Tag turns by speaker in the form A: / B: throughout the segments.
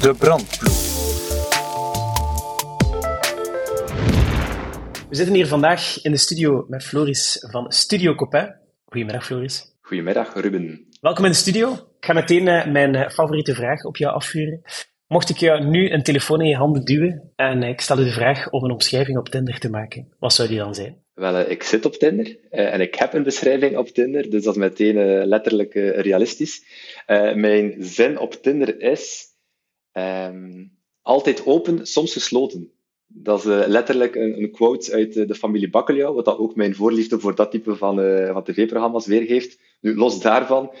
A: De brandploeg.
B: We zitten hier vandaag in de studio met Floris van Studio Copain. Goedemiddag, Floris.
C: Goedemiddag, Ruben.
B: Welkom in de studio. Ik ga meteen eh, mijn eh, favoriete vraag op jou afvuren. Mocht ik jou nu een telefoon in je handen duwen en ik stel u de vraag om een omschrijving op Tinder te maken, wat zou die dan zijn?
C: Wel, eh, ik zit op Tinder en ik heb een beschrijving op Tinder, dus dat is meteen letterlijk realistisch. mijn zin op Tinder is ehm, altijd open, soms gesloten. Dat is letterlijk een, een, quote uit de familie Bakkeljauw, wat dat ook mijn voorliefde voor dat type van, van tv-programma's weergeeft. Nu, los daarvan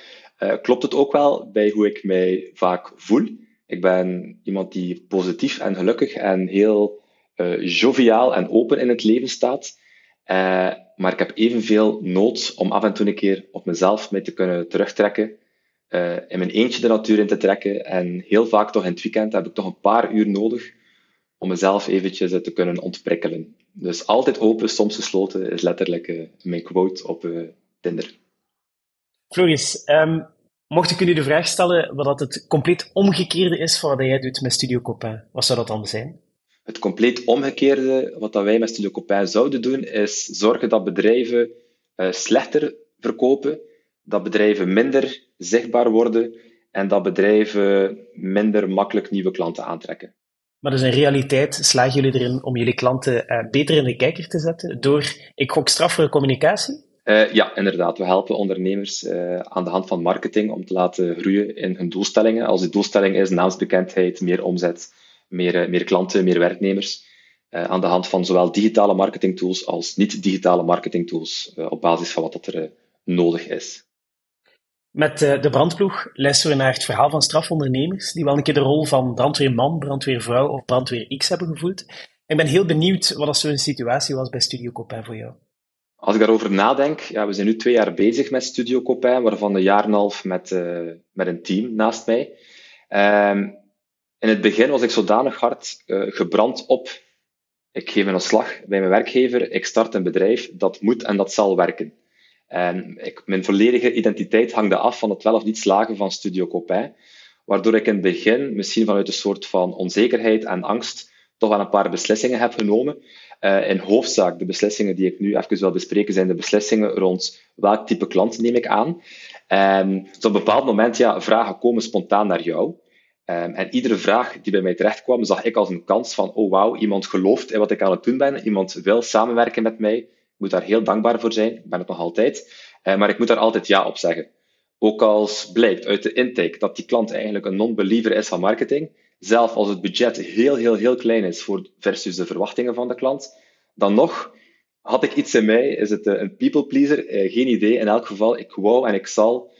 C: klopt het ook wel bij hoe ik mij vaak voel. Ik ben iemand die positief en gelukkig en heel joviaal en open in het leven staat. Maar ik heb evenveel nood om af en toe een keer op mezelf mee te kunnen terugtrekken. Uh, in mijn eentje de natuur in te trekken. En heel vaak toch in het weekend heb ik toch een paar uur nodig om mezelf eventjes te kunnen ontprikkelen. Dus altijd open, soms gesloten, is letterlijk mijn quote op Tinder.
B: Floris, um, Mocht ik u de vraag stellen wat het compleet omgekeerde is van wat jij doet met Studio Copain, wat zou dat dan zijn?
C: Het compleet omgekeerde, wat wij met Studio Copain zouden doen, is zorgen dat bedrijven slechter verkopen, dat bedrijven minder zichtbaar worden en dat bedrijven minder makkelijk nieuwe klanten aantrekken.
B: Maar dus in realiteit slagen jullie erin om jullie klanten uh, beter in de kijker te zetten door, ik gok, straffere communicatie?
C: Uh, ja, inderdaad. We helpen ondernemers uh, aan de hand van marketing om te laten groeien in hun doelstellingen. Als die doelstelling is naamsbekendheid, meer omzet, meer, uh, meer klanten, meer werknemers. aan de hand van zowel digitale marketingtools als niet-digitale marketingtools, op basis van wat er nodig is.
B: Met de brandploeg luisteren we naar het verhaal van strafondernemers die wel een keer de rol van brandweerman, brandweervrouw of brandweer X hebben gevoeld. Ik ben heel benieuwd wat zo'n situatie was bij Studio Copain voor jou.
C: Als ik daarover nadenk, ja, we zijn nu twee jaar bezig met Studio Copain, waarvan een jaar en een half met, uh, met een team naast mij. Um, in het begin was ik zodanig hard uh, gebrand op, ik geef een ontslag bij mijn werkgever, ik start een bedrijf, dat moet en dat zal werken. En mijn volledige identiteit hangde af van het wel of niet slagen van Studio Copain, waardoor ik in het begin, misschien vanuit een soort van onzekerheid en angst, toch wel een paar beslissingen heb genomen. Uh, in hoofdzaak, de beslissingen die ik nu even wil bespreken, zijn de beslissingen rond welk type klant neem ik aan. Um, op een bepaald moment, ja, vragen komen spontaan naar jou. Um, en iedere vraag die bij mij terecht kwam, zag ik als een kans van, oh wauw, iemand gelooft in wat ik aan het doen ben, iemand wil samenwerken met mij. Moet daar heel dankbaar voor zijn, ik ben het nog altijd. Uh, maar ik moet daar altijd ja op zeggen. Ook als blijkt uit de intake dat die klant eigenlijk een non-believer is van marketing, zelf als het budget heel, heel, heel klein is voor, versus de verwachtingen van de klant, dan nog had ik iets in mij, is het eh, een people pleaser? Eh, geen idee. In elk geval, ik wou en ik zal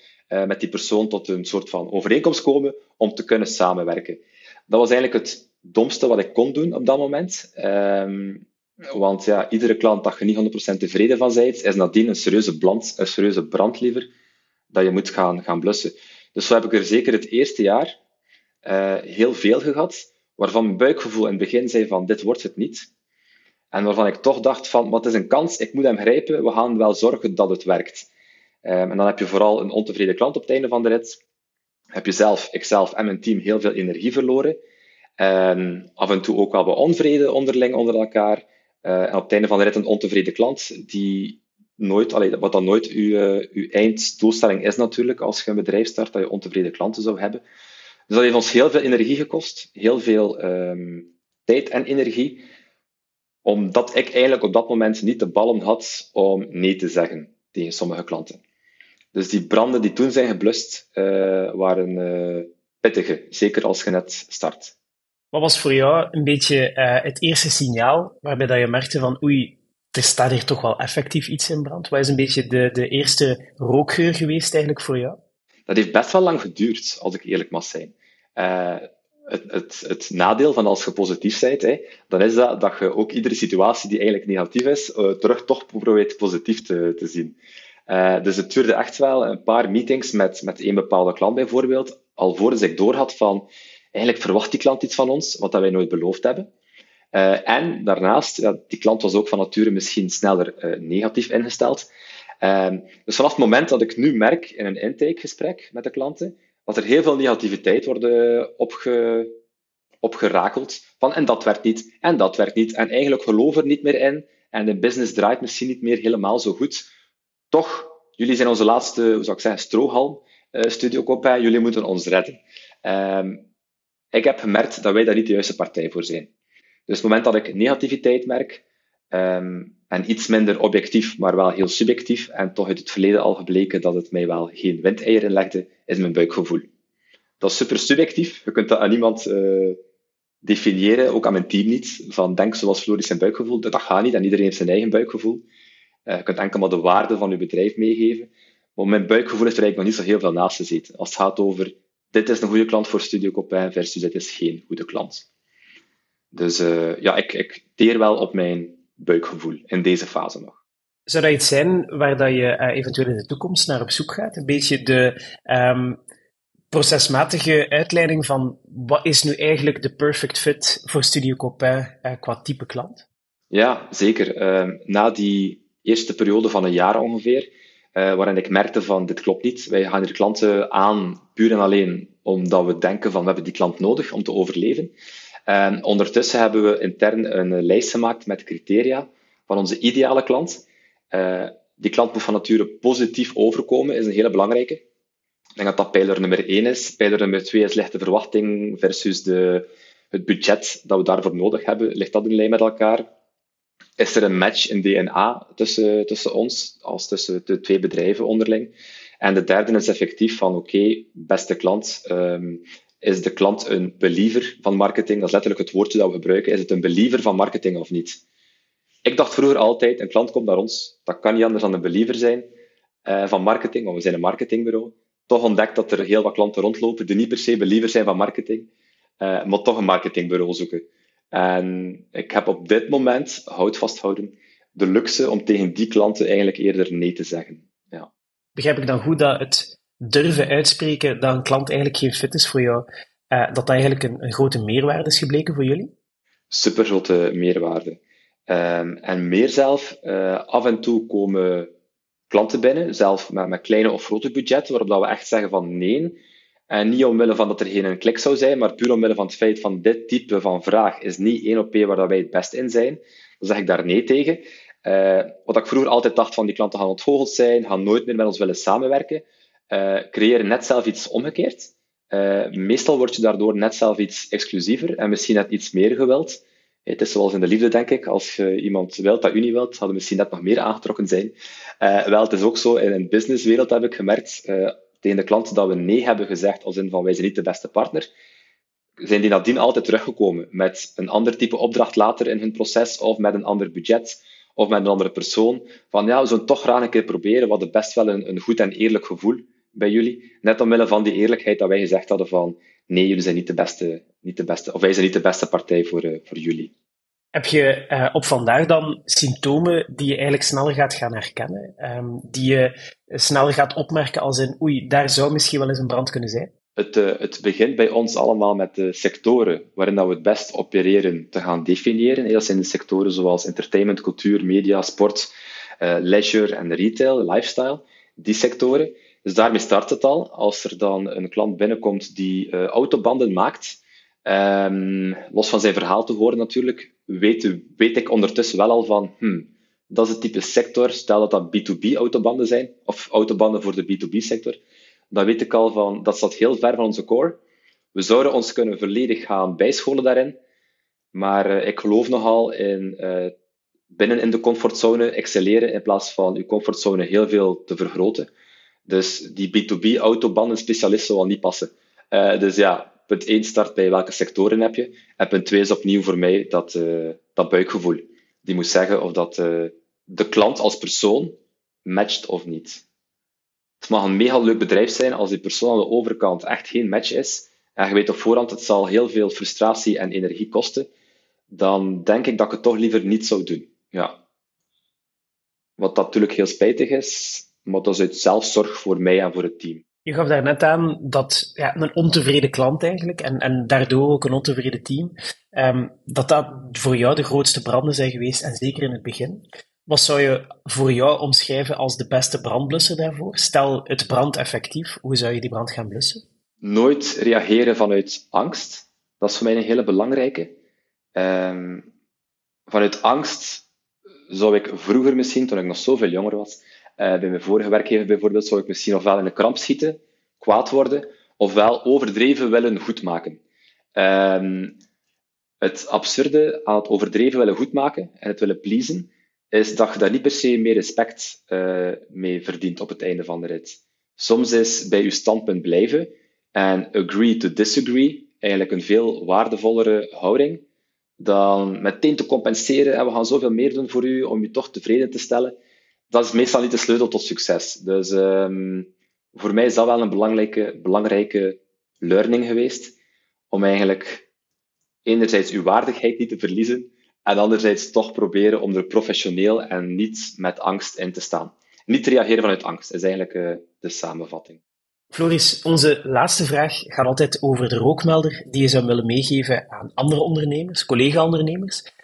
C: met die persoon tot een soort van overeenkomst komen om te kunnen samenwerken. Dat was eigenlijk het domste wat ik kon doen op dat moment. Um, want ja, iedere klant dat je niet 100% tevreden van bent, is nadien een serieuze, brand, een serieuze brandliever dat je moet gaan, gaan blussen. Dus zo heb ik er zeker het eerste jaar uh, heel veel gehad, waarvan mijn buikgevoel in het begin zei van dit wordt het niet. En waarvan ik toch dacht van, wat is een kans, ik moet hem grijpen, we gaan wel zorgen dat het werkt. Um, en dan heb je vooral een ontevreden klant op het einde van de rit. Heb je zelf, ikzelf en mijn team heel veel energie verloren. Um, af en toe ook wel wat onvrede onderling onder elkaar. Uh, en op het einde van de rit een ontevreden klant die nooit, wat dan nooit uw, uh, uw einddoelstelling is natuurlijk als je een bedrijf start, dat je ontevreden klanten zou hebben. Dus dat heeft ons heel veel energie gekost, heel veel um, tijd en energie, omdat ik eigenlijk op dat moment niet de ballen had om nee te zeggen tegen sommige klanten. Dus die branden die toen zijn geblust, uh, waren pittige, zeker als je net start.
B: Wat was voor jou een beetje uh, het eerste signaal waarbij dat je merkte van oei, er staat hier toch wel effectief iets in brand? Wat is een beetje de, de eerste rookgeur geweest eigenlijk voor jou?
C: Dat heeft best wel lang geduurd, als ik eerlijk mag zijn. Uh, het, het, het, nadeel van als je positief bent, hè, dan is dat dat je ook iedere situatie die eigenlijk negatief is, uh, terug toch probeert positief te, te zien. Dus het duurde echt wel een paar meetings met, met een bepaalde klant bijvoorbeeld, alvorens ik doorhad van, eigenlijk verwacht die klant iets van ons, wat dat wij nooit beloofd hebben. Uh, en daarnaast, die klant was ook van nature misschien sneller uh, negatief ingesteld. Uh, dus vanaf het moment dat ik nu merk in een intakegesprek met de klanten, dat er heel veel negativiteit wordt opge, opgerakeld van en dat werkt niet, en dat werkt niet, en eigenlijk geloof er niet meer in, en de business draait misschien niet meer helemaal zo goed. Toch, jullie zijn onze laatste, hoe zou ik zeggen, strohalm, uh, Studio Copain, jullie moeten ons redden. Um, ik heb gemerkt dat wij daar niet de juiste partij voor zijn. Dus het moment dat ik negativiteit merk, um, en iets minder objectief, maar wel heel subjectief, en toch uit het verleden al gebleken dat het mij wel geen windeieren legde, is mijn buikgevoel. Dat is super subjectief. Je kunt dat aan niemand uh, definiëren, ook aan mijn team niet. Van denk zoals Floris zijn buikgevoel. Dat gaat niet en iedereen heeft zijn eigen buikgevoel. Uh, je kunt enkel maar de waarde van je bedrijf meegeven. Maar mijn buikgevoel is er eigenlijk nog niet zo heel veel naast zitten. Als het gaat over dit is een goede klant voor Studio Copain versus dit is geen goede klant. Dus uh, ja, ik, ik teer wel op mijn buikgevoel in deze fase nog.
B: Zou dat iets zijn waar dat je uh, eventueel in de toekomst naar op zoek gaat? Een beetje de um, procesmatige uitleiding van wat is nu eigenlijk de perfect fit voor Studio Copain uh, qua type klant?
C: Ja, zeker. Uh, na die eerste periode van een jaar ongeveer, uh, waarin ik merkte van dit klopt niet. Wij gaan hier klanten aan puur en alleen omdat we denken van we hebben die klant nodig om te overleven. En ondertussen hebben we intern een lijst gemaakt met criteria van onze ideale klant. Uh, die klant moet van nature positief overkomen, is een hele belangrijke. Ik denk dat dat pijler nummer 1 is. Pijler nummer 2 is lichte verwachting versus de, het budget dat we daarvoor nodig hebben. Ligt dat in lijn met elkaar? Is er een match in DNA tussen, tussen ons, als tussen de twee bedrijven onderling? En de derde is effectief van, oké, beste klant, um, is de klant een believer van marketing? Dat is letterlijk het woordje dat we gebruiken. Is het een believer van marketing of niet? Ik dacht vroeger altijd, een klant komt naar ons, dat kan niet anders dan een believer zijn uh, van marketing, want we zijn een marketingbureau. Toch ontdekt dat er heel wat klanten rondlopen die niet per se believer zijn van marketing, uh, maar toch een marketingbureau zoeken. En ik heb op dit moment, houd vasthouden, de luxe om tegen die klanten eigenlijk eerder nee te zeggen. Ja.
B: Begrijp ik dan goed dat het durven uitspreken dat een klant eigenlijk geen fit is voor jou, uh, dat dat eigenlijk een, een, grote meerwaarde is gebleken voor jullie?
C: Super grote meerwaarde. Um, en meer zelf, uh, af en toe komen klanten binnen, zelf met, met kleine of grote budgetten, waarop dat we echt zeggen van nee. En niet omwille van dat er geen klik zou zijn, maar puur omwille van het feit van dit type van vraag is niet één op één waar dat wij het best in zijn. Dan zeg ik daar nee tegen. Uh, wat ik vroeger altijd dacht van die klanten gaan ontgoocheld zijn, gaan nooit meer met ons willen samenwerken uh, creëren net zelf iets omgekeerd. Uh, meestal word je daardoor net zelf iets exclusiever en misschien net iets meer gewild. Het is zoals in de liefde, denk ik. Als je iemand wilt dat u niet wilt, hadden misschien net nog meer aangetrokken zijn. Wel, het is ook zo, in een businesswereld heb ik gemerkt, tegen de klanten dat we nee hebben gezegd, als in van wij zijn niet de beste partner, zijn die nadien altijd teruggekomen met een ander type opdracht later in hun proces, of met een ander budget, of met een andere persoon. Van ja, we zullen toch graag een keer proberen, wat best wel een, een goed en eerlijk gevoel bij jullie. Net omwille van die eerlijkheid dat wij gezegd hadden van nee, jullie zijn niet de beste, niet de beste of wij zijn niet de beste partij voor, uh, voor jullie.
B: Heb je uh, op vandaag dan symptomen die je eigenlijk sneller gaat gaan herkennen? Um, die je sneller gaat opmerken als in oei, daar zou misschien wel eens een brand kunnen zijn?
C: Het, uh, het begint bij ons allemaal met de sectoren waarin dat we het best opereren te gaan definiëren. Dat zijn de sectoren zoals entertainment, cultuur, media, sport, leisure en retail, lifestyle. Die sectoren. Dus daarmee start het al. Als er dan een klant binnenkomt die autobanden maakt, um, los van zijn verhaal te horen natuurlijk, weet, weet ik ondertussen wel al van, hmm, dat is het type sector, stel dat dat B2B autobanden zijn, of autobanden voor de B2B sector, dan weet ik al van, dat staat heel ver van onze core. We zouden ons kunnen volledig gaan bijscholen daarin, maar uh, ik geloof nogal in uh, binnen in de comfortzone excelleren in plaats van uw comfortzone heel veel te vergroten. Dus die B2B autobanden specialist zou al niet passen. Uh, dus ja, punt 1 start bij welke sectoren heb je. En punt 2 is opnieuw voor mij dat, uh, dat buikgevoel. Die moet zeggen of dat uh, de klant als persoon matcht of niet. Het mag een mega leuk bedrijf zijn als die persoon aan de overkant echt geen match is. En je weet op voorhand, het zal heel veel frustratie en energie kosten. Dan denk ik dat ik het toch liever niet zou doen. Ja. Wat natuurlijk heel spijtig is, maar dat is uit zelfzorg voor mij en voor het team.
B: Je gaf daar net aan dat ja, een ontevreden klant eigenlijk, en, en daardoor ook een ontevreden team, um, dat dat voor jou de grootste branden zijn geweest, en zeker in het begin. Wat zou je voor jou omschrijven als de beste brandblusser daarvoor? Stel, het brandt effectief, hoe zou je die brand gaan blussen?
C: Nooit reageren vanuit angst. Dat Dat is voor mij een hele belangrijke. Ehm, vanuit angst zou ik vroeger misschien, toen ik nog zoveel jonger was, uh, bij mijn vorige werkgever bijvoorbeeld, zou ik misschien ofwel in de kramp schieten, kwaad worden, ofwel overdreven willen goedmaken. Um, het absurde aan het overdreven willen goedmaken en het willen pleasen, is dat je daar niet per se meer respect uh, mee verdient op het einde van de rit. Soms is bij je standpunt blijven en agree to disagree eigenlijk een veel waardevollere houding dan meteen te compenseren en we gaan zoveel meer doen voor u om u toch tevreden te stellen. Dat is meestal niet de sleutel tot succes. Dus um, voor mij is dat wel een belangrijke, belangrijke learning geweest om eigenlijk enerzijds uw waardigheid niet te verliezen en anderzijds toch proberen om er professioneel en niet met angst in te staan. Niet reageren vanuit angst is eigenlijk uh, de samenvatting.
B: Floris, onze laatste vraag gaat altijd over de rookmelder die je zou willen meegeven aan andere ondernemers, collega-ondernemers.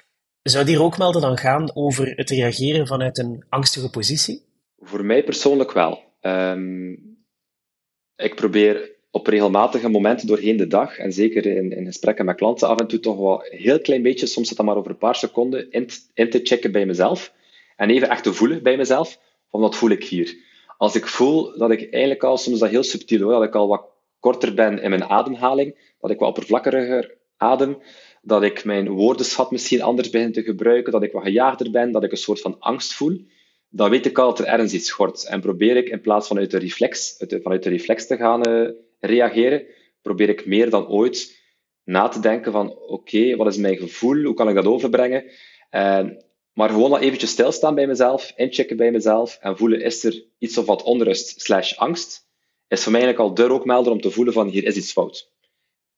B: Zou die rookmelder dan gaan over het reageren vanuit een angstige positie?
C: Voor mij persoonlijk wel. Um, ik probeer op regelmatige momenten doorheen de dag, en zeker in, in gesprekken met klanten, af en toe toch wel een heel klein beetje, soms dan maar over een paar seconden, in, in te checken bij mezelf. En even echt te voelen bij mezelf, van wat voel ik hier? Als ik voel dat ik eigenlijk al, soms dat heel subtiel hoor, dat ik al wat korter ben in mijn ademhaling, dat ik wat oppervlakkiger adem, dat ik mijn woordenschat misschien anders begin te gebruiken, dat ik wat gejaagder ben, dat ik een soort van angst voel, dan weet ik al dat er ergens iets schort. En probeer ik in plaats van uit de reflex, vanuit de reflex te gaan uh, reageren, probeer ik meer dan ooit na te denken van oké, wat is mijn gevoel, hoe kan ik dat overbrengen? Maar gewoon al eventjes stilstaan bij mezelf, inchecken bij mezelf en voelen, is er iets of wat onrust slash angst? Is voor mij eigenlijk al de rookmelder om te voelen van, hier is iets fout.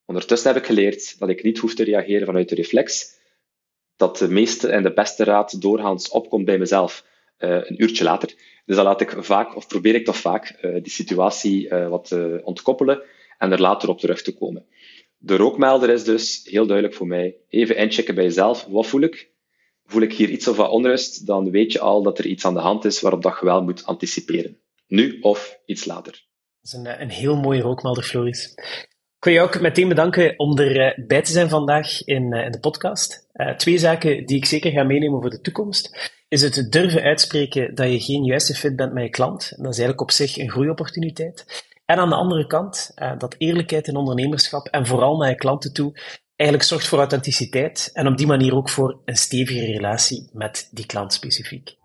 C: Ondertussen heb ik geleerd dat ik niet hoef te reageren vanuit de reflex, dat de meeste en de beste raad doorgaans opkomt bij mezelf uh, een uurtje later. Dus dan laat ik vaak, of probeer ik toch vaak, uh, die situatie uh, wat ontkoppelen en er later op terug te komen. De rookmelder is dus heel duidelijk voor mij. Even inchecken bij jezelf. Wat voel ik? voel ik hier iets of wat onrust, dan weet je al dat er iets aan de hand is waarop dat je wel moet anticiperen. Nu of iets later.
B: Dat is een, een heel mooie rookmelder, Floris. Ik wil je ook meteen bedanken om erbij te zijn vandaag in, in de podcast. Uh, twee zaken die ik zeker ga meenemen voor de toekomst. Is het durven uitspreken dat je geen juiste fit bent met je klant. Dat is eigenlijk op zich een groeiopportuniteit. En aan de andere kant, dat eerlijkheid in ondernemerschap en vooral naar je klanten toe eigenlijk zorgt voor authenticiteit en op die manier ook voor een stevige relatie met die klant specifiek.